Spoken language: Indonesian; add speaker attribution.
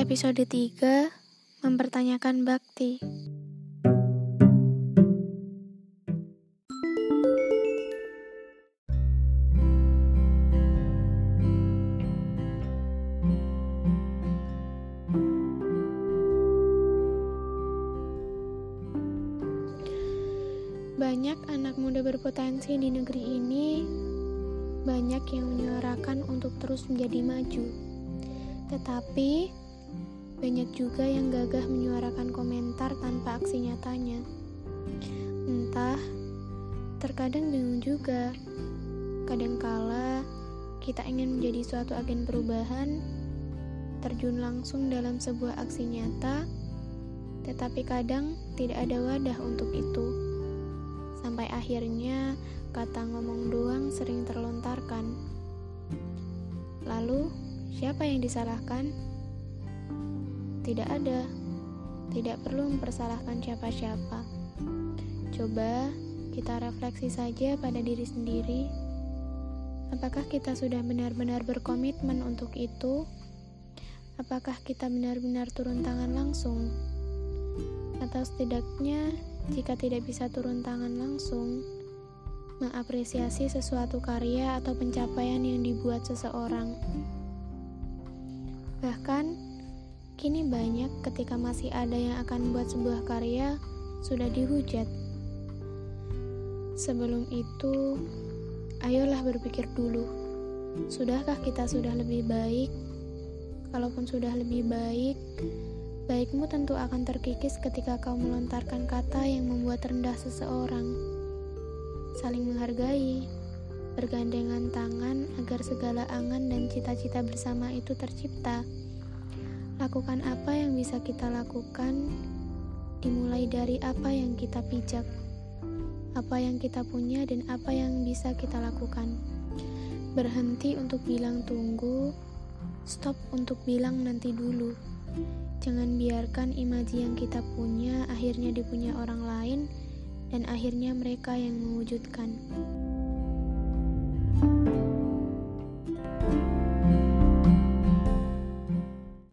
Speaker 1: Episode 3 Mempertanyakan Bakti Banyak anak muda berpotensi di negeri ini banyak yang menyuarakan untuk terus menjadi maju. Tetapi banyak juga yang gagah menyuarakan komentar tanpa aksi nyatanya. Entah, terkadang bingung juga. Kadangkala kita ingin menjadi suatu agen perubahan, terjun langsung dalam sebuah aksi nyata, tetapi kadang tidak ada wadah untuk itu. Sampai akhirnya kata ngomong doang sering terlontarkan. Lalu, siapa yang disalahkan? Tidak ada. Tidak perlu mempersalahkan siapa-siapa. Coba kita refleksi saja pada diri sendiri. Apakah kita sudah benar-benar berkomitmen untuk itu? Apakah kita benar-benar turun tangan langsung? Atau setidaknya, jika tidak bisa turun tangan langsung, mengapresiasi sesuatu karya atau pencapaian yang dibuat seseorang. Bahkan, kini banyak ketika masih ada yang akan membuat sebuah karya sudah dihujat. Sebelum itu, ayolah berpikir dulu. Sudahkah kita sudah lebih baik? Kalaupun sudah lebih baik, baikmu tentu akan terkikis ketika kau melontarkan kata yang membuat rendah seseorang saling menghargai, bergandengan tangan agar segala angan dan cita-cita bersama itu tercipta. Lakukan apa yang bisa kita lakukan, dimulai dari apa yang kita pijak, apa yang kita punya, dan apa yang bisa kita lakukan. Berhenti untuk bilang tunggu, stop untuk bilang nanti dulu. Jangan biarkan imaji yang kita punya akhirnya dipunya orang lain dan akhirnya mereka yang mewujudkan.